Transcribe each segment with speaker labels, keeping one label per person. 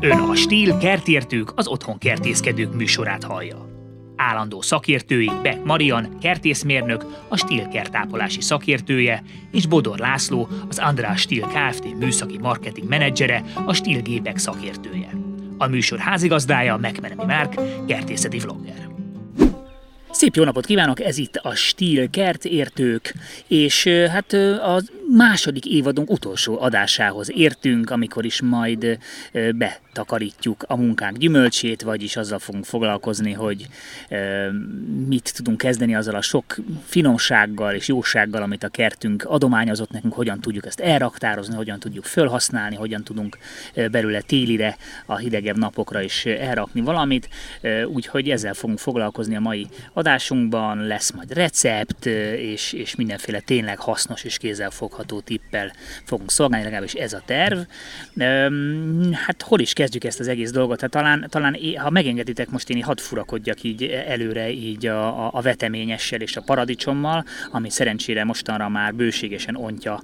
Speaker 1: Ön a Stíl kertértők, az otthon kertészkedők műsorát hallja. Állandó szakértői Beck Marian, kertészmérnök, a Stíl kertápolási szakértője, és Bodor László, az András Stíl Kft. műszaki marketing menedzsere, a Stíl gépek szakértője. A műsor házigazdája Megmenemi Márk, kertészeti vlogger. Szép jó napot kívánok, ez itt a Stíl Kert értők, és hát a második évadunk utolsó adásához értünk, amikor is majd betakarítjuk a munkánk gyümölcsét, vagyis azzal fogunk foglalkozni, hogy mit tudunk kezdeni azzal a sok finomsággal és jósággal, amit a kertünk adományozott nekünk, hogyan tudjuk ezt elraktározni, hogyan tudjuk felhasználni, hogyan tudunk belőle télire, a hidegebb napokra is elrakni valamit, úgyhogy ezzel fogunk foglalkozni a mai adásunkban, lesz majd recept, és, és mindenféle tényleg hasznos és kézzelfogható tippel fogunk szolgálni, legalábbis ez a terv. Hát hol is kezdjük ezt az egész dolgot? Hát talán, talán ha megengeditek, most én hadd furakodjak így előre így a, a, a veteményessel és a paradicsommal, ami szerencsére mostanra már bőségesen ontja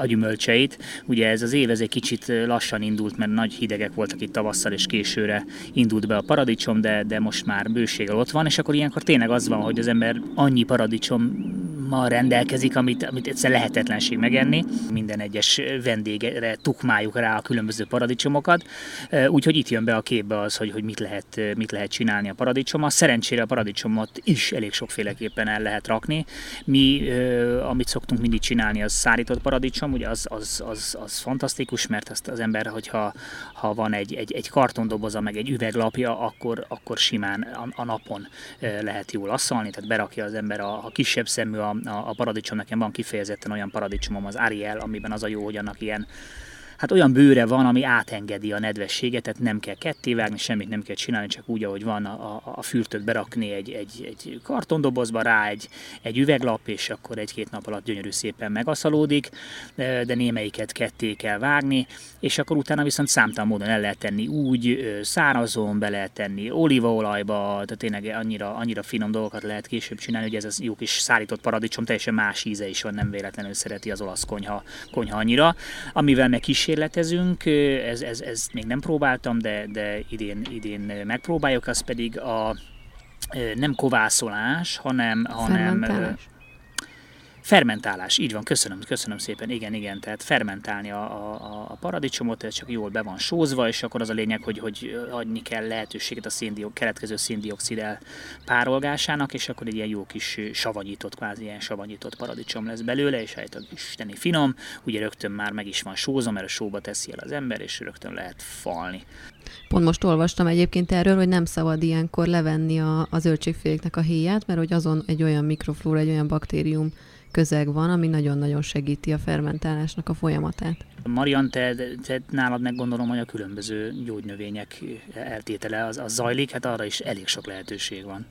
Speaker 1: a gyümölcseit. Ugye ez az év ez egy kicsit lassan indult, mert nagy hidegek voltak itt tavasszal, és későre indult be a paradicsom, de, de most már bőséggel ott van, és akkor ilyenkor tényleg az van, hogy az ember annyi paradicsommal rendelkezik, amit, amit egyszer lehetetlenség megenni. Minden egyes vendégre tukmáljuk rá a különböző paradicsomokat, úgyhogy itt jön be a képbe az, hogy, hogy mit, lehet, mit lehet csinálni a paradicsommal. Szerencsére a paradicsomot is elég sokféleképpen el lehet rakni. Mi, amit szoktunk mindig csinálni, az szárított paradicsom, ugye az, az, az, az fantasztikus, mert azt az ember, hogyha ha van egy, egy, egy kartondoboza, meg egy üveglapja, akkor, akkor simán a, a napon lehet jól asszalni, tehát berakja az ember a, a kisebb szemű a, a, paradicsom, nekem van kifejezetten olyan paradicsomom, az Ariel, amiben az a jó, hogy annak ilyen hát olyan bőre van, ami átengedi a nedvességet, tehát nem kell kettévágni, semmit nem kell csinálni, csak úgy, ahogy van a, a, fürtöt berakni egy, egy, egy kartondobozba, rá egy, egy üveglap, és akkor egy-két nap alatt gyönyörű szépen megaszalódik, de némelyiket ketté kell vágni, és akkor utána viszont számtalan módon el lehet tenni úgy, szárazon, be lehet tenni olívaolajba, tehát tényleg annyira, annyira finom dolgokat lehet később csinálni, hogy ez az jó kis szárított paradicsom, teljesen más íze is van, nem véletlenül szereti az olasz konyha, konyha annyira, amivel meg kis kísérletezünk, ez, ez, ez még nem próbáltam, de, de idén, idén megpróbáljuk, az pedig a nem kovászolás, hanem, hanem Fermentálás, így van, köszönöm, köszönöm szépen, igen, igen, tehát fermentálni a, a, a paradicsomot, ez csak jól be van sózva, és akkor az a lényeg, hogy, hogy adni kell lehetőséget a széndiok, keletkező széndiokszid párolgásának, és akkor egy ilyen jó kis savanyított, kvázi ilyen savanyított paradicsom lesz belőle, és hát isteni finom, ugye rögtön már meg is van sózva, mert a sóba teszi el az ember, és rögtön lehet falni.
Speaker 2: Pont most olvastam egyébként erről, hogy nem szabad ilyenkor levenni a, a zöldségféléknek a héját, mert hogy azon egy olyan mikroflóra, egy olyan baktérium közeg van, ami nagyon-nagyon segíti a fermentálásnak a folyamatát.
Speaker 1: Marian, te, te nálad meg gondolom, hogy a különböző gyógynövények eltétele az, az zajlik, hát arra is elég sok lehetőség van.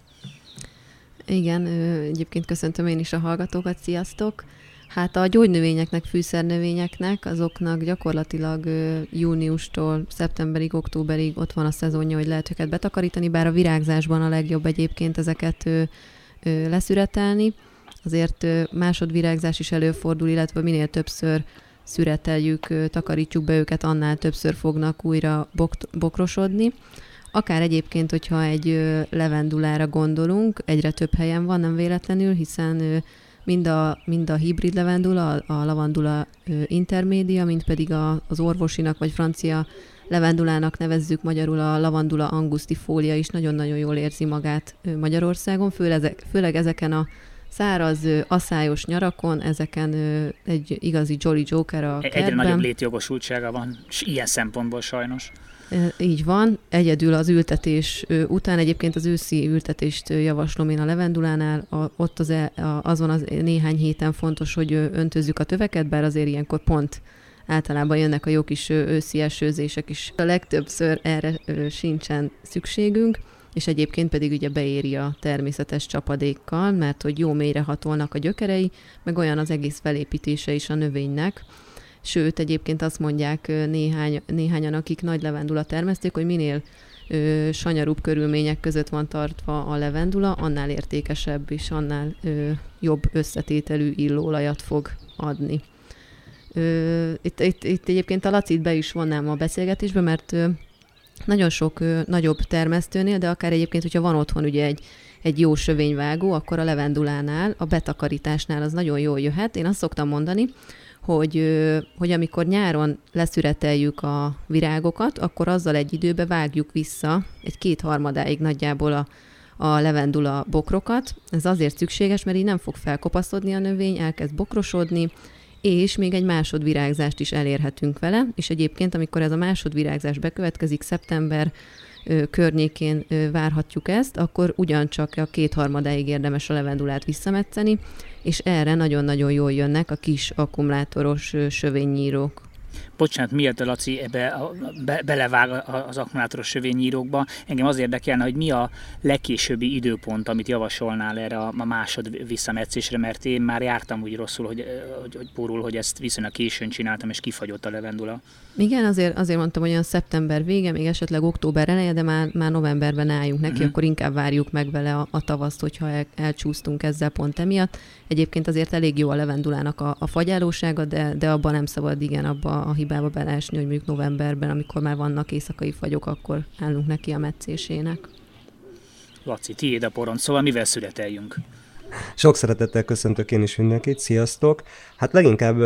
Speaker 2: Igen, egyébként köszöntöm én is a hallgatókat, sziasztok! Hát a gyógynövényeknek, fűszernövényeknek, azoknak gyakorlatilag júniustól szeptemberig, októberig ott van a szezonja, hogy lehet őket betakarítani, bár a virágzásban a legjobb egyébként ezeket leszüretelni azért másodvirágzás is előfordul, illetve minél többször szüreteljük, takarítsuk be őket, annál többször fognak újra bok- bokrosodni. Akár egyébként, hogyha egy levendulára gondolunk, egyre több helyen van, nem véletlenül, hiszen mind a, mind a hibrid levendula, a lavandula intermédia, mint pedig a, az orvosinak vagy francia levendulának nevezzük magyarul a lavandula angustifólia is nagyon-nagyon jól érzi magát Magyarországon, főleg, főleg ezeken a száraz, asszályos nyarakon, ezeken egy igazi Jolly Joker a kertben.
Speaker 1: Egyre nagyobb létjogosultsága van, és ilyen szempontból sajnos.
Speaker 2: Így van, egyedül az ültetés után, egyébként az őszi ültetést javaslom én a levendulánál, a, ott az, e, azon az néhány héten fontos, hogy öntözzük a töveket, bár azért ilyenkor pont általában jönnek a jó kis őszi esőzések is. A legtöbbször erre sincsen szükségünk és egyébként pedig ugye beéri a természetes csapadékkal, mert hogy jó mélyre hatolnak a gyökerei, meg olyan az egész felépítése is a növénynek. Sőt, egyébként azt mondják néhány, néhányan, akik nagy levendula termeszték, hogy minél ö, sanyarúbb körülmények között van tartva a levendula, annál értékesebb és annál ö, jobb összetételű illóolajat fog adni. Ö, itt, itt, itt egyébként a Lacit be is vonnám a beszélgetésbe, mert nagyon sok ö, nagyobb termesztőnél, de akár egyébként, hogyha van otthon ugye egy, egy jó sövényvágó, akkor a levendulánál, a betakarításnál az nagyon jól jöhet. Én azt szoktam mondani, hogy, hogy amikor nyáron leszüreteljük a virágokat, akkor azzal egy időbe vágjuk vissza egy kétharmadáig nagyjából a, a levendula bokrokat. Ez azért szükséges, mert így nem fog felkopaszodni a növény, elkezd bokrosodni, és még egy másodvirágzást is elérhetünk vele, és egyébként, amikor ez a másodvirágzás bekövetkezik, szeptember környékén várhatjuk ezt, akkor ugyancsak a kétharmadáig érdemes a levendulát visszametszeni, és erre nagyon-nagyon jól jönnek a kis akkumulátoros sövénynyírók
Speaker 1: bocsánat, miért a Laci ebbe a, be, belevág az akkumulátoros sövényírókba. Engem az érdekelne, hogy mi a legkésőbbi időpont, amit javasolnál erre a, a másod visszametszésre, mert én már jártam úgy rosszul, hogy, hogy, hogy porul, hogy ezt viszonylag későn csináltam, és kifagyott a levendula.
Speaker 2: Igen, azért, azért mondtam, hogy olyan szeptember vége, még esetleg október eleje, de már, már novemberben álljunk neki, uh-huh. akkor inkább várjuk meg vele a, a tavaszt, hogyha el, elcsúsztunk ezzel pont emiatt. Egyébként azért elég jó a levendulának a, a fagyálósága, de, de abban nem szabad igen abba a hibába beleesni, hogy mondjuk novemberben, amikor már vannak éjszakai fagyok, akkor állunk neki a metszésének.
Speaker 1: Laci, tiéd a poron, szóval mivel születeljünk?
Speaker 3: Sok szeretettel köszöntök én is mindenkit, sziasztok! Hát leginkább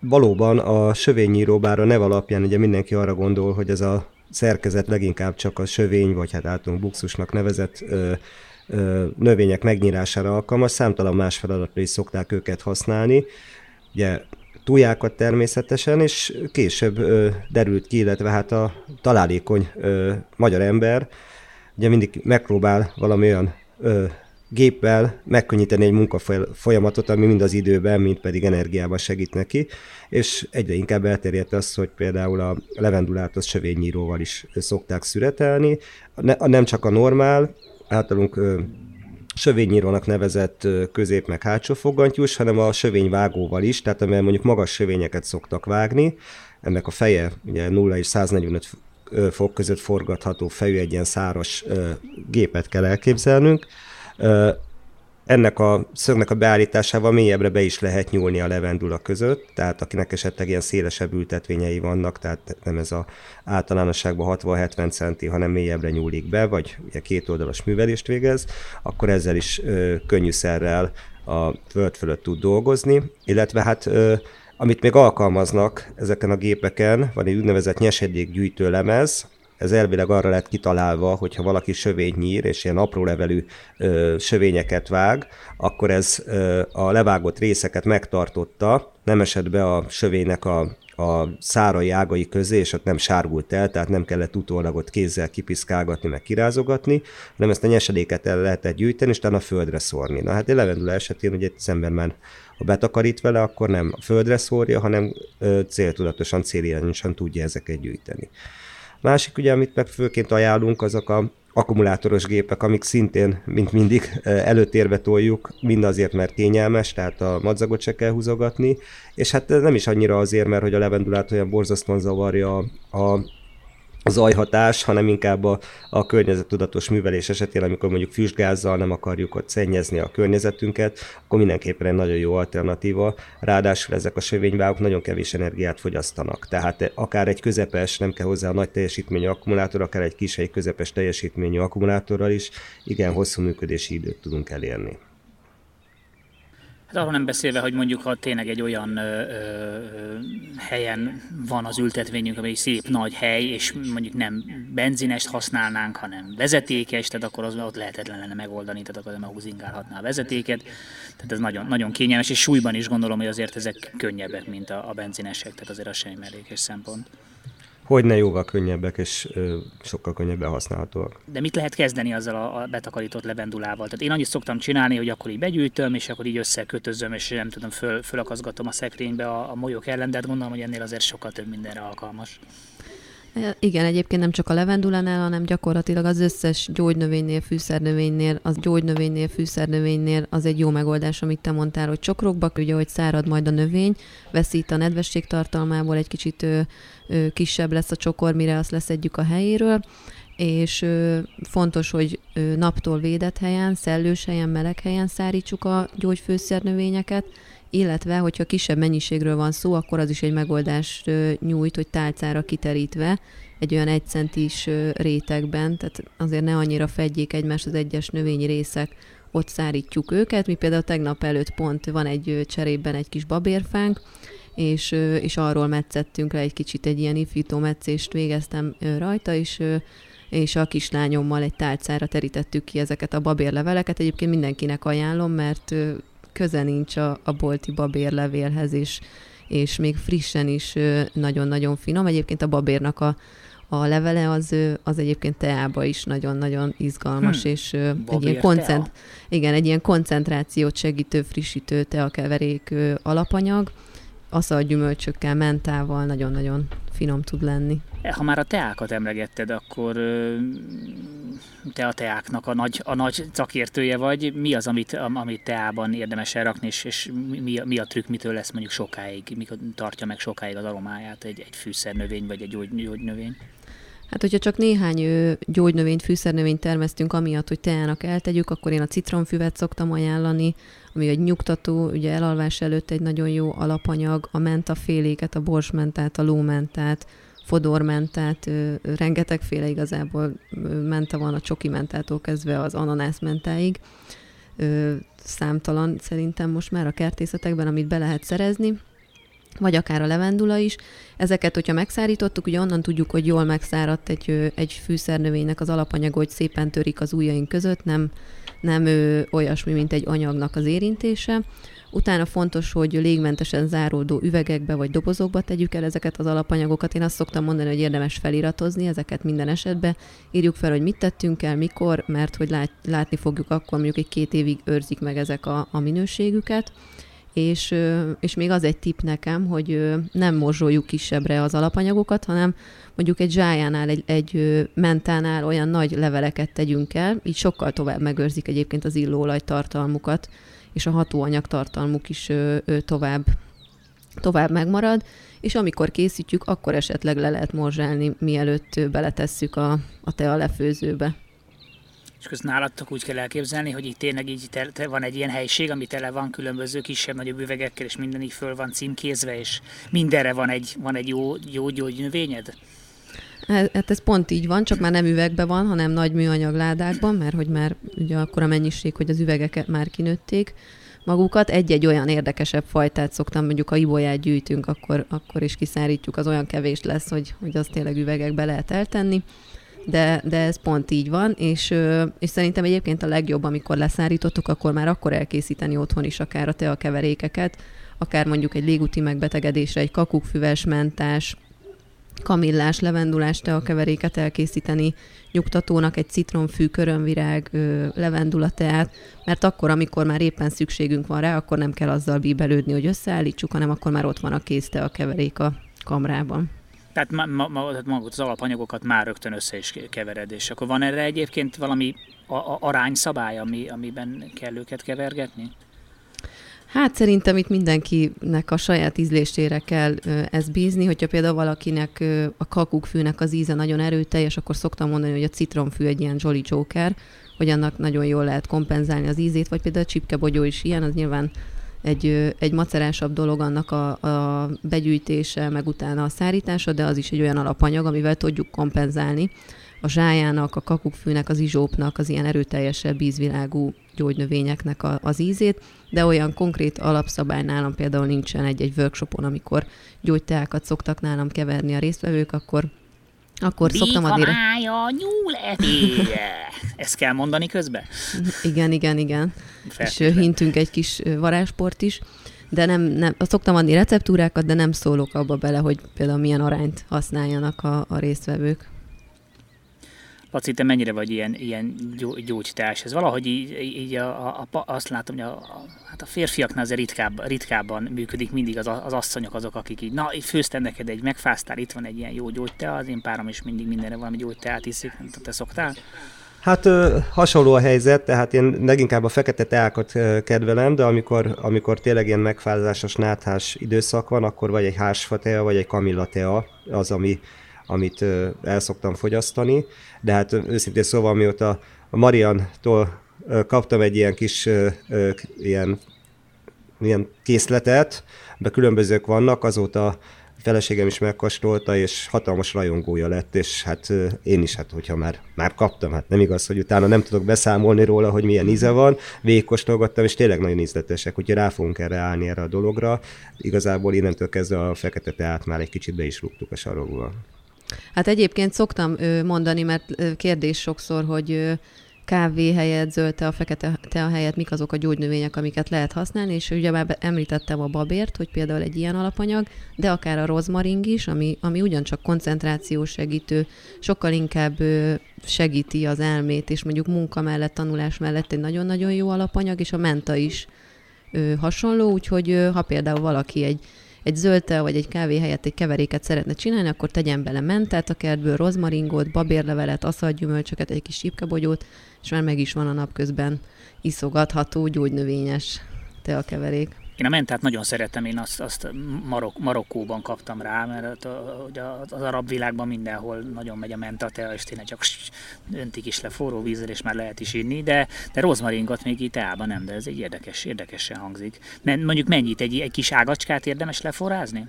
Speaker 3: valóban a sövényíró, bár a nev alapján ugye mindenki arra gondol, hogy ez a szerkezet leginkább csak a sövény, vagy hát általunk buxusnak nevezett ö, ö, növények megnyírására alkalmas, számtalan más feladatra is szokták őket használni. Ugye túljákat természetesen, és később ö, derült ki, illetve hát a találékony ö, magyar ember ugye mindig megpróbál valami olyan ö, géppel megkönnyíteni egy munkafolyamatot, ami mind az időben, mind pedig energiában segít neki, és egyre inkább elterjedt az, hogy például a levendulát az sövénynyíróval is szokták szüretelni, nem csak a normál, általunk sövénynyírónak nevezett közép- meg hátsó fogantyús, hanem a sövényvágóval is, tehát amivel mondjuk magas sövényeket szoktak vágni, ennek a feje ugye 0 és 145 fok között forgatható fejű egy ilyen száros gépet kell elképzelnünk, ennek a szögnek a beállításával mélyebbre be is lehet nyúlni a levendula között, tehát akinek esetleg ilyen szélesebb ültetvényei vannak, tehát nem ez a általánosságban 60-70 centi, hanem mélyebbre nyúlik be, vagy ugye két oldalas művelést végez, akkor ezzel is ö, könnyűszerrel a föld fölött tud dolgozni, illetve hát ö, amit még alkalmaznak ezeken a gépeken, van egy úgynevezett nyesedékgyűjtő lemez, ez elvileg arra lett kitalálva, hogyha valaki sövényt nyír, és ilyen apró levelű ö, sövényeket vág, akkor ez ö, a levágott részeket megtartotta, nem esett be a sövénynek a a szárai ágai közé, és ott nem sárgult el, tehát nem kellett utólagot kézzel kipiszkálgatni, meg kirázogatni, hanem ezt a nyesedéket el lehetett gyűjteni, és a földre szórni. Na hát egy levendula esetén, hogy egy ember már ha betakarít vele, akkor nem a földre szórja, hanem ö, céltudatosan, célirányosan tudja ezeket gyűjteni. Másik ugye, amit meg főként ajánlunk, azok a akkumulátoros gépek, amik szintén, mint mindig, előtérbe toljuk, mind azért, mert kényelmes, tehát a madzagot se kell húzogatni, és hát nem is annyira azért, mert hogy a levendulát olyan borzasztóan zavarja a zajhatás, hanem inkább a, a környezettudatos művelés esetén, amikor mondjuk füstgázzal nem akarjuk ott szennyezni a környezetünket, akkor mindenképpen egy nagyon jó alternatíva. Ráadásul ezek a sövényvágok nagyon kevés energiát fogyasztanak. Tehát akár egy közepes, nem kell hozzá a nagy teljesítményű akkumulátor, akár egy kis, egy közepes teljesítményű akkumulátorral is igen hosszú működési időt tudunk elérni.
Speaker 1: Hát arról nem beszélve, hogy mondjuk ha tényleg egy olyan ö, ö, helyen van az ültetvényünk, amely szép nagy hely, és mondjuk nem benzinest használnánk, hanem vezetékes, tehát akkor az ott lehetetlen lenne megoldani, tehát akkor nem húzingálhatná a vezetéket. Tehát ez nagyon, nagyon kényelmes, és súlyban is gondolom, hogy azért ezek könnyebbek, mint a, a benzinesek, tehát azért az sem mellékes szempont
Speaker 3: hogy ne jóval könnyebbek és ö, sokkal könnyebben használhatóak.
Speaker 1: De mit lehet kezdeni azzal a, a betakarított levendulával? Tehát én annyit szoktam csinálni, hogy akkor így begyűjtöm, és akkor így összekötözöm, és nem tudom, föl, fölakaszgatom a szekrénybe a, a molyok ellen, de hát gondolom, hogy ennél azért sokkal több mindenre alkalmas.
Speaker 2: Igen, egyébként nem csak a levendulánál, hanem gyakorlatilag az összes gyógynövénynél, fűszernövénynél, az gyógynövénynél, fűszernövénynél az egy jó megoldás, amit te mondtál, hogy csokrokba, ugye, hogy szárad majd a növény, veszít a nedvesség tartalmából, egy kicsit ö, ö, kisebb lesz a csokor, mire azt leszedjük a helyéről, és ö, fontos, hogy ö, naptól védett helyen, szellős helyen, meleg helyen szárítsuk a gyógyfőszernövényeket, illetve, hogyha kisebb mennyiségről van szó, akkor az is egy megoldást nyújt, hogy tálcára kiterítve, egy olyan egy centis rétegben, tehát azért ne annyira fedjék egymást az egyes növényi részek, ott szárítjuk őket. Mi például tegnap előtt pont van egy cserében egy kis babérfánk, és, és arról metszettünk le egy kicsit, egy ilyen ifító metszést végeztem rajta, és és a kislányommal egy tálcára terítettük ki ezeket a babérleveleket. Egyébként mindenkinek ajánlom, mert köze nincs a, a bolti babérlevélhez, és, és még frissen is nagyon-nagyon finom. Egyébként a babérnak a, a levele az, az egyébként teába is nagyon-nagyon izgalmas, hmm. és egy ilyen, koncent, igen, egy ilyen koncentrációt segítő, frissítő teakeverék alapanyag, aszal gyümölcsökkel, mentával nagyon-nagyon finom tud lenni.
Speaker 1: Ha már a teákat emlegetted, akkor te a teáknak a nagy, a nagy szakértője vagy. Mi az, amit, amit teában érdemes elrakni, és, és mi, mi a trükk, mitől lesz mondjuk sokáig, mikor tartja meg sokáig az aromáját egy, egy fűszernövény vagy egy gyógy, gyógynövény?
Speaker 2: Hát, hogyha csak néhány gyógynövényt, fűszernövényt termesztünk, amiatt, hogy teának eltegyük, akkor én a citromfüvet szoktam ajánlani, ami egy nyugtató, ugye elalvás előtt egy nagyon jó alapanyag, a mentaféléket, a borsmentát, a lómentát, fodormentát, rengetegféle igazából menta van a csoki mentától kezdve az ananász mentáig, számtalan szerintem most már a kertészetekben, amit be lehet szerezni, vagy akár a levendula is. Ezeket, hogyha megszárítottuk, ugye onnan tudjuk, hogy jól megszáradt egy, egy fűszernövénynek az alapanyag, hogy szépen törik az ujjaink között, nem, nem ő, olyasmi, mint egy anyagnak az érintése. Utána fontos, hogy légmentesen záródó üvegekbe vagy dobozokba tegyük el ezeket az alapanyagokat. Én azt szoktam mondani, hogy érdemes feliratozni ezeket minden esetben. Írjuk fel, hogy mit tettünk el, mikor, mert hogy lát, látni fogjuk akkor, mondjuk egy két évig őrzik meg ezek a, a minőségüket és, és még az egy tip nekem, hogy nem morzsoljuk kisebbre az alapanyagokat, hanem mondjuk egy zsájánál, egy, egy mentánál olyan nagy leveleket tegyünk el, így sokkal tovább megőrzik egyébként az illóolaj tartalmukat, és a hatóanyag tartalmuk is tovább, tovább megmarad, és amikor készítjük, akkor esetleg le lehet morzsálni, mielőtt beletesszük a, a tea lefőzőbe.
Speaker 1: És közben nálatok úgy kell elképzelni, hogy itt tényleg így te, te van egy ilyen helység, ami tele van különböző kisebb-nagyobb üvegekkel, és minden így föl van címkézve, és mindenre van egy, van egy jó, jó gyógynövényed?
Speaker 2: Hát ez pont így van, csak már nem üvegben van, hanem nagy műanyag ládákban, mert hogy már ugye akkor a mennyiség, hogy az üvegeket már kinőtték magukat. Egy-egy olyan érdekesebb fajtát szoktam, mondjuk ha ibolyát gyűjtünk, akkor, akkor is kiszárítjuk, az olyan kevés lesz, hogy, hogy azt tényleg üvegekbe lehet eltenni de, de ez pont így van, és, és szerintem egyébként a legjobb, amikor leszárítottuk, akkor már akkor elkészíteni otthon is akár a teakeverékeket, akár mondjuk egy légúti megbetegedésre egy kakukfüves mentás, kamillás, levendulás teakeveréket elkészíteni, nyugtatónak egy citromfű, körömvirág, levendulateát, mert akkor, amikor már éppen szükségünk van rá, akkor nem kell azzal bíbelődni, hogy összeállítsuk, hanem akkor már ott van a kész teakeverék a kamrában.
Speaker 1: Tehát ma, ma, ma, magot az alapanyagokat már rögtön össze is kevered, és akkor van erre egyébként valami a, a, arányszabály, ami, amiben kell őket kevergetni?
Speaker 2: Hát szerintem itt mindenkinek a saját ízlésére kell ez bízni, hogyha például valakinek a kakukkfűnek az íze nagyon erőteljes, akkor szoktam mondani, hogy a citromfű egy ilyen Jolly Joker, hogy annak nagyon jól lehet kompenzálni az ízét, vagy például a csipkebogyó is ilyen, az nyilván egy, egy macerásabb dolog annak a, a begyűjtése, meg utána a szárítása, de az is egy olyan alapanyag, amivel tudjuk kompenzálni. A zsájának, a kakukkfűnek, az izsópnak, az ilyen erőteljesebb ízvilágú gyógynövényeknek a, az ízét, de olyan konkrét alapszabály nálam például nincsen egy-egy workshopon, amikor gyógyteákat szoktak nálam keverni a résztvevők, akkor akkor Bika szoktam adni...
Speaker 1: mája, nyúlevéje. Ezt kell mondani közben?
Speaker 2: Igen, igen, igen. Feltétlen. És hintünk egy kis varázsport is. De nem, nem, szoktam adni receptúrákat, de nem szólok abba bele, hogy például milyen arányt használjanak a, a résztvevők.
Speaker 1: Laci, te mennyire vagy ilyen, ilyen gyógytás? Ez valahogy így, így a, a, azt látom, hogy a, a, hát a férfiaknál azért ritkább, ritkábban működik mindig az, az asszonyok azok, akik így, na, főztem neked egy, megfáztál, itt van egy ilyen jó gyógytea, az én párom is mindig mindenre valami gyógyteát iszik, nem te szoktál?
Speaker 3: Hát ö, hasonló a helyzet, tehát én leginkább a fekete teákat ö, kedvelem, de amikor, amikor tényleg ilyen megfázásos náthás időszak van, akkor vagy egy hásfatea, vagy egy kamillatea az, ami, amit el szoktam fogyasztani, de hát őszintén szóval mióta a Mariantól kaptam egy ilyen kis ilyen ilyen készletet, de különbözők vannak, azóta feleségem is megkóstolta, és hatalmas rajongója lett, és hát én is, hát hogyha már, már kaptam, hát nem igaz, hogy utána nem tudok beszámolni róla, hogy milyen íze van, végigkóstolgattam, és tényleg nagyon ízletesek, úgyhogy rá fogunk erre állni erre a dologra. Igazából innentől kezdve a fekete teát már egy kicsit be is rúgtuk a sarokba.
Speaker 2: Hát egyébként szoktam mondani, mert kérdés sokszor, hogy kávé helyett, zöld tea, fekete tea helyett mik azok a gyógynövények, amiket lehet használni, és ugye már említettem a babért, hogy például egy ilyen alapanyag, de akár a rozmaring is, ami, ami ugyancsak koncentráció segítő, sokkal inkább segíti az elmét, és mondjuk munka mellett, tanulás mellett egy nagyon-nagyon jó alapanyag, és a menta is hasonló, úgyhogy ha például valaki egy egy zöld tea vagy egy kávé helyett egy keveréket szeretne csinálni, akkor tegyen bele mentát a kertből, rozmaringot, babérlevelet, aszalgyümölcsöket, egy kis sípkebogyót, és már meg is van a napközben iszogatható gyógynövényes teakeverék.
Speaker 1: Én a mentát nagyon szeretem, én azt, azt Marok, Marokkóban kaptam rá, mert az arab világban mindenhol nagyon megy a menta tea, és tényleg csak öntik is le forró vízzel, és már lehet is inni, de, de rozmaringot még itt teában nem, de ez egy érdekes, érdekesen hangzik. Mondjuk mennyit, egy, egy kis ágacskát érdemes leforrázni?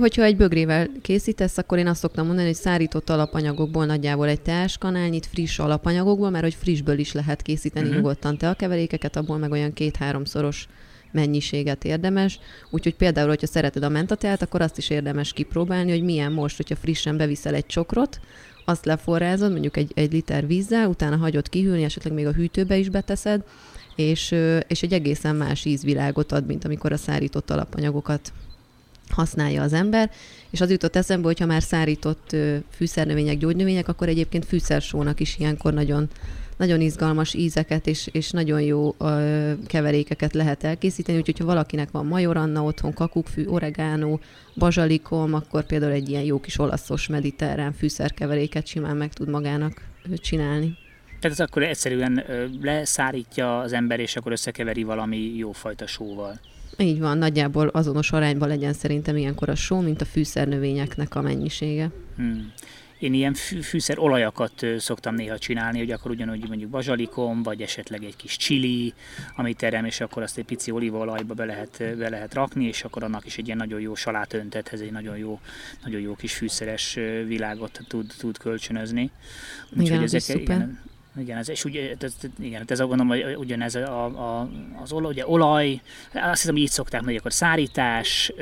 Speaker 2: Hogyha egy bögrével készítesz, akkor én azt szoktam mondani, hogy szárított alapanyagokból nagyjából egy teáskanálnyit, friss alapanyagokból, mert hogy frissből is lehet készíteni uh-huh. nyugodtan teakeverékeket, abból meg olyan két-háromszoros mennyiséget érdemes. Úgyhogy például, hogyha szereted a mentateát, akkor azt is érdemes kipróbálni, hogy milyen most, hogyha frissen beviszel egy csokrot, azt leforrázod, mondjuk egy, egy liter vízzel, utána hagyod kihűlni, esetleg még a hűtőbe is beteszed, és, és egy egészen más ízvilágot ad, mint amikor a szárított alapanyagokat használja az ember, és az jutott eszembe, hogy ha már szárított fűszernövények, gyógynövények, akkor egyébként fűszersónak is ilyenkor nagyon nagyon izgalmas ízeket és, és nagyon jó ö, keverékeket lehet elkészíteni, úgyhogy ha valakinek van majoranna otthon, kakukkfű, oregánó, bazsalikom, akkor például egy ilyen jó kis olaszos mediterrán fűszerkeveréket simán meg tud magának csinálni.
Speaker 1: Tehát ez akkor egyszerűen leszárítja az ember, és akkor összekeveri valami jófajta sóval.
Speaker 2: Így van, nagyjából azonos arányban legyen szerintem ilyenkor a só, mint a fűszernövényeknek a mennyisége. Hmm.
Speaker 1: Én ilyen fű, fűszer olajakat szoktam néha csinálni, hogy akkor ugyanúgy mondjuk bazsalikom, vagy esetleg egy kis chili, amit terem, és akkor azt egy pici olívaolajba be lehet, be lehet rakni, és akkor annak is egy ilyen nagyon jó salátöntethez egy nagyon jó, nagyon jó kis fűszeres világot tud, tud kölcsönözni.
Speaker 2: Úgyhogy igen, ezek, igen,
Speaker 1: igen, ez, és ugye, ez, igen, ez gondolom, hogy ugyanez a, a, az olaj, ugye olaj, azt hiszem, így szokták mondani, akkor szárítás,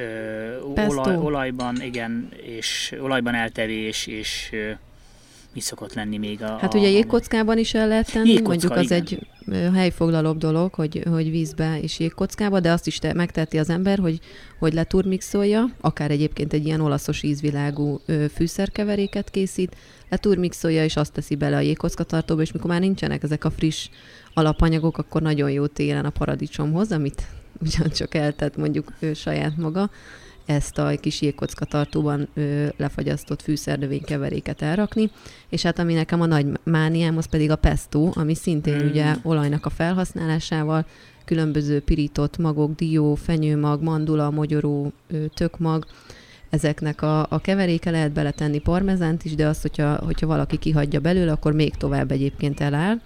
Speaker 1: olaj, olajban, igen, és olajban eltevés, és mi szokott lenni még a...
Speaker 2: Hát ugye jégkockában is el lehet tenni, jégkocka, mondjuk az igen. egy helyfoglalóbb dolog, hogy, hogy vízbe és jégkockába, de azt is te, megteheti az ember, hogy, hogy leturmixolja, akár egyébként egy ilyen olaszos ízvilágú fűszerkeveréket készít, leturmixolja, és azt teszi bele a jégkockatartóba, és mikor már nincsenek ezek a friss alapanyagok, akkor nagyon jó télen a paradicsomhoz, amit ugyancsak eltett mondjuk ő saját maga, ezt a kis jégkocka tartóban ö, lefagyasztott fűszernövénykeveréket elrakni, és hát ami nekem a nagy mániám, az pedig a pesto, ami szintén mm. ugye olajnak a felhasználásával, különböző pirított magok, dió, fenyőmag, mandula, mogyoró, ö, tökmag, ezeknek a, a keveréke lehet beletenni parmezánt is, de azt, hogyha, hogyha valaki kihagyja belőle, akkor még tovább egyébként eláll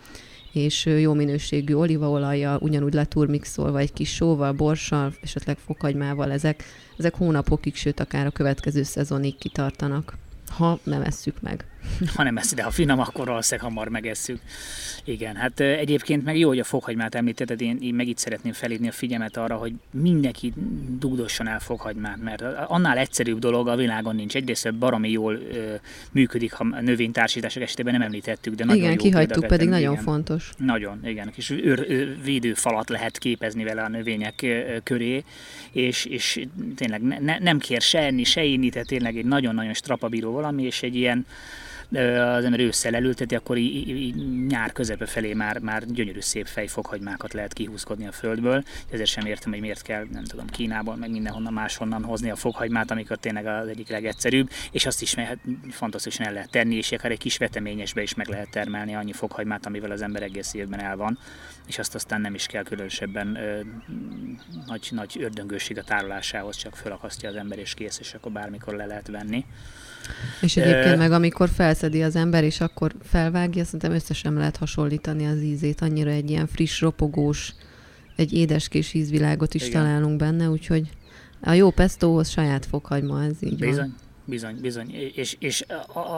Speaker 2: és jó minőségű olívaolajjal, ugyanúgy leturmixolva egy kis sóval, borssal, esetleg fokhagymával, ezek, ezek hónapokig, sőt akár a következő szezonig kitartanak, ha nem esszük meg.
Speaker 1: Ha nem eszi, de ha finom, akkor valószínűleg hamar megesszük. Igen, hát egyébként meg jó, hogy a fokhagymát említetted, én, én meg itt szeretném felírni a figyelmet arra, hogy mindenki dugdosson el fokhagymát, mert annál egyszerűbb dolog a világon nincs. Egyrészt baromi jól ö, működik, ha növénytársítások esetében nem említettük, de nagyon
Speaker 2: Igen,
Speaker 1: jó
Speaker 2: kihagytuk, pedig
Speaker 1: igen.
Speaker 2: nagyon fontos.
Speaker 1: Nagyon, igen. Kis őr, őr, védőfalat lehet képezni vele a növények köré, és, és tényleg ne, nem kér se enni, se inni, tehát tényleg egy nagyon-nagyon strapabíró valami, és egy ilyen az ember ősszel elülteti, akkor így, így nyár közepe felé már, már gyönyörű szép fejfoghagymákat lehet kihúzkodni a földből. Ezért sem értem, hogy miért kell, nem tudom, Kínából, meg mindenhonnan máshonnan hozni a fokhagymát, amikor tényleg az egyik legegyszerűbb, és azt is mert fantasztikusan el lehet tenni, és akár egy kis veteményesbe is meg lehet termelni annyi fokhagymát, amivel az ember egész évben el van, és azt aztán nem is kell különösebben ö, nagy, nagy ördöngőség a tárolásához, csak felakasztja az ember és kész, és akkor bármikor le lehet venni.
Speaker 2: És egyébként meg amikor felszedi az ember, és akkor felvágja, szerintem összesen lehet hasonlítani az ízét. Annyira egy ilyen friss, ropogós, egy édeskés ízvilágot is Igen. találunk benne, úgyhogy a jó pestóhoz saját fokhagyma, ez így
Speaker 1: Bizony.
Speaker 2: van.
Speaker 1: Bizony, bizony. És, és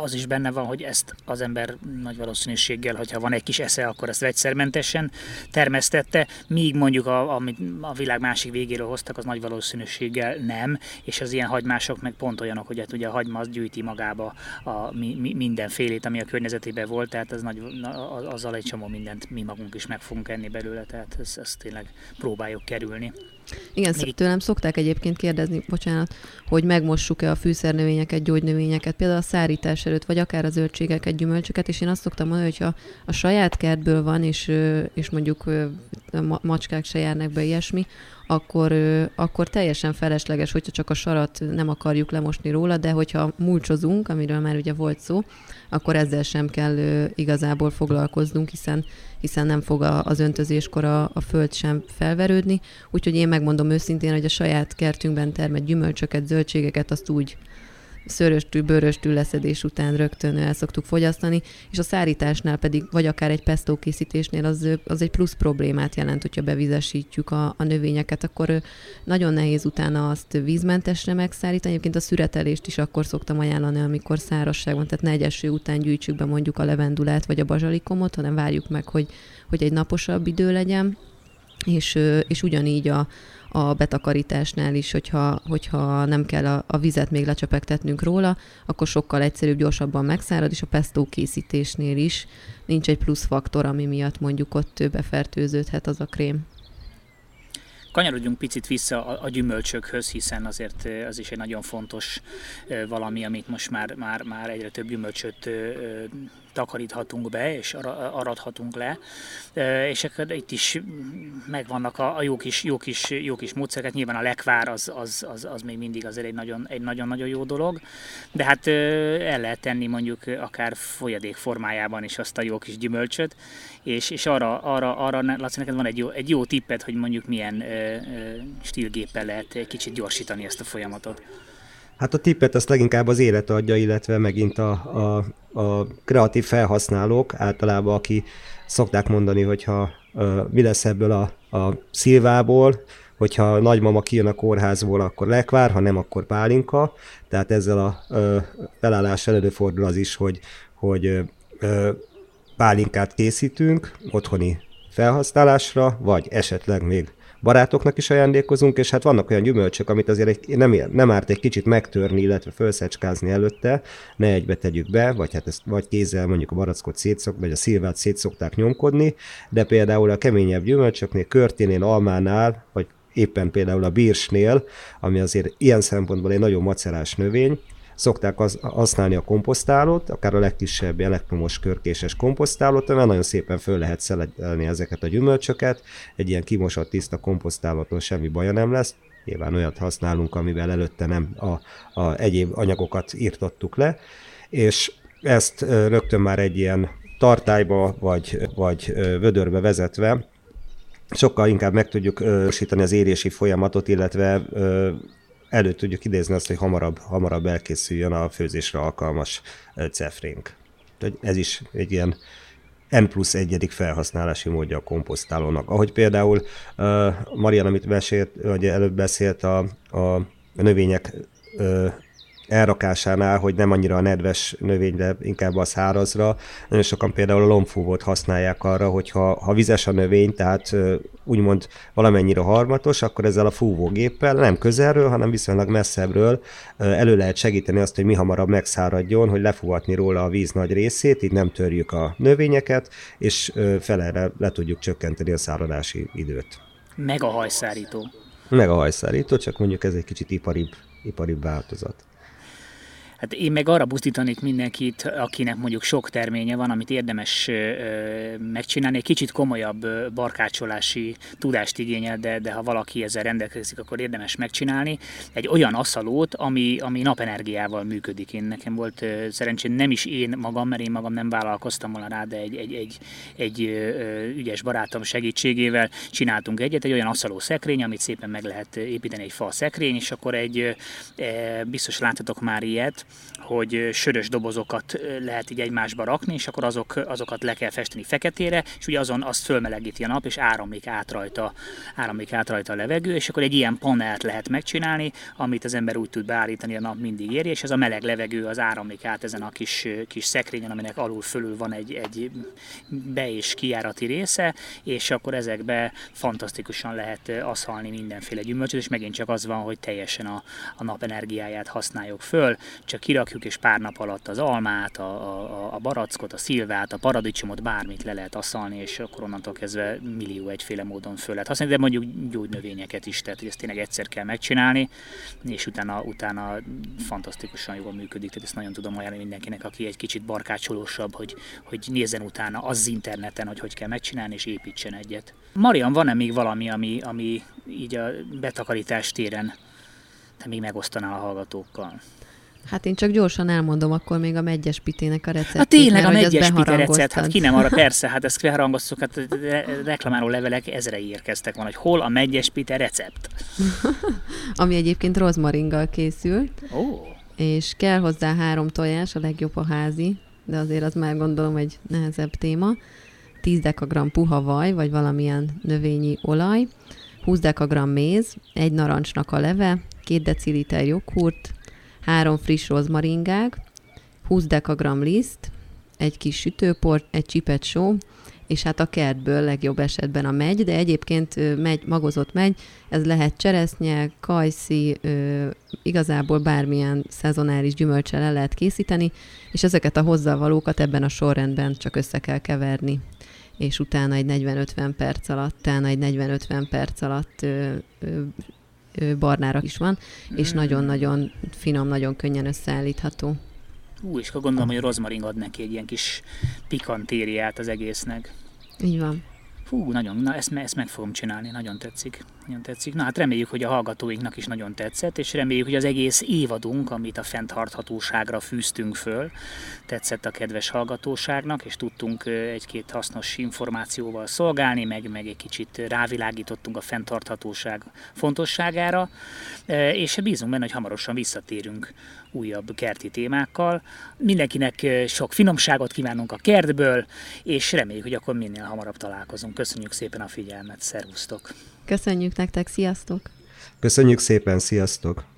Speaker 1: az is benne van, hogy ezt az ember nagy valószínűséggel, hogyha van egy kis esze, akkor ezt vegyszermentesen termesztette, míg mondjuk a, amit a világ másik végéről hoztak, az nagy valószínűséggel nem, és az ilyen hagymások meg pont olyanok, hogy hát ugye a hagyma az gyűjti magába a, mi, mi, mindenfélét, ami a környezetében volt, tehát az nagy, azzal egy csomó mindent mi magunk is meg fogunk enni belőle, tehát ezt, ezt tényleg próbáljuk kerülni.
Speaker 2: Igen, Még... tőlem szokták egyébként kérdezni, bocsánat, hogy megmossuk-e a fűszernövényeket, gyógynövényeket, például a szárítás előtt, vagy akár a zöldségeket, gyümölcsöket, és én azt szoktam mondani, hogy ha a saját kertből van, és, és mondjuk macskák se járnak be ilyesmi, akkor, akkor teljesen felesleges, hogyha csak a sarat nem akarjuk lemosni róla, de hogyha mulcsozunk, amiről már ugye volt szó, akkor ezzel sem kell igazából foglalkoznunk, hiszen, hiszen nem fog az öntözéskor a, a föld sem felverődni. Úgyhogy én megmondom őszintén, hogy a saját kertünkben termett gyümölcsöket, zöldségeket azt úgy szöröstű, bőröstű leszedés után rögtön el szoktuk fogyasztani, és a szárításnál pedig, vagy akár egy pesto készítésnél az, az egy plusz problémát jelent, hogyha bevizesítjük a, a növényeket, akkor nagyon nehéz utána azt vízmentesre megszárítani. Egyébként a szüretelést is akkor szoktam ajánlani, amikor szárazság van, tehát ne egy után gyűjtsük be mondjuk a levendulát vagy a bazsalikomot, hanem várjuk meg, hogy, hogy egy naposabb idő legyen, és, és ugyanígy a, a betakarításnál is, hogyha, hogyha nem kell a, a vizet még lecsepegtetnünk róla, akkor sokkal egyszerűbb, gyorsabban megszárad, és a pesto készítésnél is nincs egy plusz faktor, ami miatt mondjuk ott befertőződhet az a krém.
Speaker 1: Kanyarodjunk picit vissza a, a gyümölcsökhöz, hiszen azért az is egy nagyon fontos valami, amit most már, már, már egyre több gyümölcsöt takaríthatunk be, és aradhatunk le, és itt is megvannak a, a jó, kis, jó, kis, jó kis módszerek, nyilván a lekvár az, az, az, az még mindig azért egy nagyon, egy nagyon-nagyon jó dolog, de hát el lehet tenni mondjuk akár folyadék formájában is azt a jó kis gyümölcsöt, és, és arra, arra, arra Laci, neked van egy jó, egy jó tippet, hogy mondjuk milyen ö, ö, stílgéppel lehet egy kicsit gyorsítani ezt a folyamatot.
Speaker 3: Hát a tippet azt leginkább az élet adja, illetve megint a, a, a kreatív felhasználók általában, aki szokták mondani, hogyha uh, mi lesz ebből a, a szilvából, hogyha a nagymama kijön a kórházból, akkor lekvár, ha nem, akkor pálinka. Tehát ezzel a uh, felállással előfordul az is, hogy, hogy uh, pálinkát készítünk otthoni felhasználásra, vagy esetleg még barátoknak is ajándékozunk, és hát vannak olyan gyümölcsök, amit azért egy, nem, nem árt egy kicsit megtörni, illetve felszecskázni előtte, ne egybe tegyük be, vagy hát ezt vagy kézzel mondjuk a barackot szétszok, vagy a szilvát szétszokták nyomkodni, de például a keményebb gyümölcsöknél, körténél, almánál, vagy éppen például a bírsnél, ami azért ilyen szempontból egy nagyon macerás növény, szokták az, használni a komposztálót, akár a legkisebb elektromos körkéses komposztálót, mert nagyon szépen föl lehet szeletelni ezeket a gyümölcsöket, egy ilyen kimosott tiszta komposztálótól semmi baja nem lesz, nyilván olyat használunk, amivel előtte nem a, a egyéb anyagokat írtottuk le, és ezt rögtön már egy ilyen tartályba vagy, vagy vödörbe vezetve sokkal inkább meg tudjuk ősíteni az érési folyamatot, illetve elő tudjuk idézni azt, hogy hamarabb, hamarabb elkészüljön a főzésre alkalmas cefrénk. Ez is egy ilyen N plusz egyedik felhasználási módja a komposztálónak. Ahogy például uh, Marian, amit mesélt, vagy előbb beszélt a, a növények elrakásánál, hogy nem annyira a nedves növényre, inkább a szárazra. Nagyon sokan például a lombfúvót használják arra, hogy ha, vizes a növény, tehát úgymond valamennyire harmatos, akkor ezzel a fúvógéppel nem közelről, hanem viszonylag messzebbről elő lehet segíteni azt, hogy mi hamarabb megszáradjon, hogy lefúvatni róla a víz nagy részét, így nem törjük a növényeket, és felere le tudjuk csökkenteni a száradási időt.
Speaker 1: Meg a hajszárító.
Speaker 3: Meg a hajszárító, csak mondjuk ez egy kicsit iparibb, iparibb változat.
Speaker 1: Hát én meg arra buzdítanék mindenkit, akinek mondjuk sok terménye van, amit érdemes megcsinálni. Egy kicsit komolyabb barkácsolási tudást igényel, de, de ha valaki ezzel rendelkezik, akkor érdemes megcsinálni. Egy olyan aszalót, ami, ami napenergiával működik. Én nekem volt szerencsém nem is én magam, mert én magam nem vállalkoztam volna rá, de egy, egy, egy, egy ügyes barátom segítségével csináltunk egyet, egy olyan aszaló szekrény, amit szépen meg lehet építeni egy fal szekrény, és akkor egy, biztos láthatok már ilyet, hogy sörös dobozokat lehet így egymásba rakni, és akkor azok, azokat le kell festeni feketére, és ugye azon azt fölmelegíti a nap, és áramlik át rajta, áramlik át rajta a levegő, és akkor egy ilyen panelt lehet megcsinálni, amit az ember úgy tud beállítani, a nap mindig éri, és ez a meleg levegő az áramlik át ezen a kis, kis szekrényen, aminek alul fölül van egy, egy be- és kijárati része, és akkor ezekbe fantasztikusan lehet aszalni mindenféle gyümölcsöt, és megint csak az van, hogy teljesen a, a nap energiáját használjuk föl, csak kirakjuk, és pár nap alatt az almát, a, a, a barackot, a szilvát, a paradicsomot, bármit le lehet aszalni, és akkor onnantól kezdve millió egyféle módon föl lehet használni, de mondjuk gyógynövényeket is, tehát hogy ezt tényleg egyszer kell megcsinálni, és utána, utána fantasztikusan jól működik, tehát ezt nagyon tudom ajánlani mindenkinek, aki egy kicsit barkácsolósabb, hogy, hogy nézzen utána az interneten, hogy hogy kell megcsinálni, és építsen egyet. Marian, van-e még valami, ami, ami így a betakarítás téren te még megosztanál a hallgatókkal?
Speaker 2: Hát én csak gyorsan elmondom akkor még a megyes pitének a receptjét.
Speaker 1: Hát tényleg a megyes pite recept, hát ki nem arra, persze, hát ezt beharangoztuk, hát reklamáló levelek ezrei érkeztek van, hogy hol a megyes pite recept.
Speaker 2: Ami egyébként rozmaringgal készült.
Speaker 1: Ó.
Speaker 2: És kell hozzá három tojás, a legjobb a házi, de azért az már gondolom egy nehezebb téma. 10 dekagram puha vaj, vagy valamilyen növényi olaj, 20 dekagram méz, egy narancsnak a leve, 2 deciliter joghurt, három friss rozmaringág, 20 dekagram liszt, egy kis sütőport, egy csipet só, és hát a kertből legjobb esetben a megy, de egyébként megy, magozott megy, ez lehet cseresznye, kajszi, igazából bármilyen szezonális gyümölcsel el lehet készíteni, és ezeket a hozzávalókat ebben a sorrendben csak össze kell keverni. És utána egy 40-50 perc alatt, utána egy 40-50 perc alatt ö, ö, barnára is van, és mm. nagyon-nagyon finom, nagyon könnyen összeállítható.
Speaker 1: Ú, és akkor gondolom, hogy a rozmarin ad neki egy ilyen kis pikantériát az egésznek.
Speaker 2: Így van.
Speaker 1: Fú, nagyon, na ezt, ezt meg fogom csinálni, nagyon tetszik. Nagyon tetszik. Na hát reméljük, hogy a hallgatóinknak is nagyon tetszett, és reméljük, hogy az egész évadunk, amit a fenntarthatóságra fűztünk föl, tetszett a kedves hallgatóságnak, és tudtunk egy-két hasznos információval szolgálni, meg, meg egy kicsit rávilágítottunk a fenntarthatóság fontosságára, és bízunk benne, hogy hamarosan visszatérünk újabb kerti témákkal. Mindenkinek sok finomságot kívánunk a kertből, és reméljük, hogy akkor minél hamarabb találkozunk. Köszönjük szépen a figyelmet, szervusztok!
Speaker 2: Köszönjük nektek, sziasztok!
Speaker 3: Köszönjük szépen, sziasztok!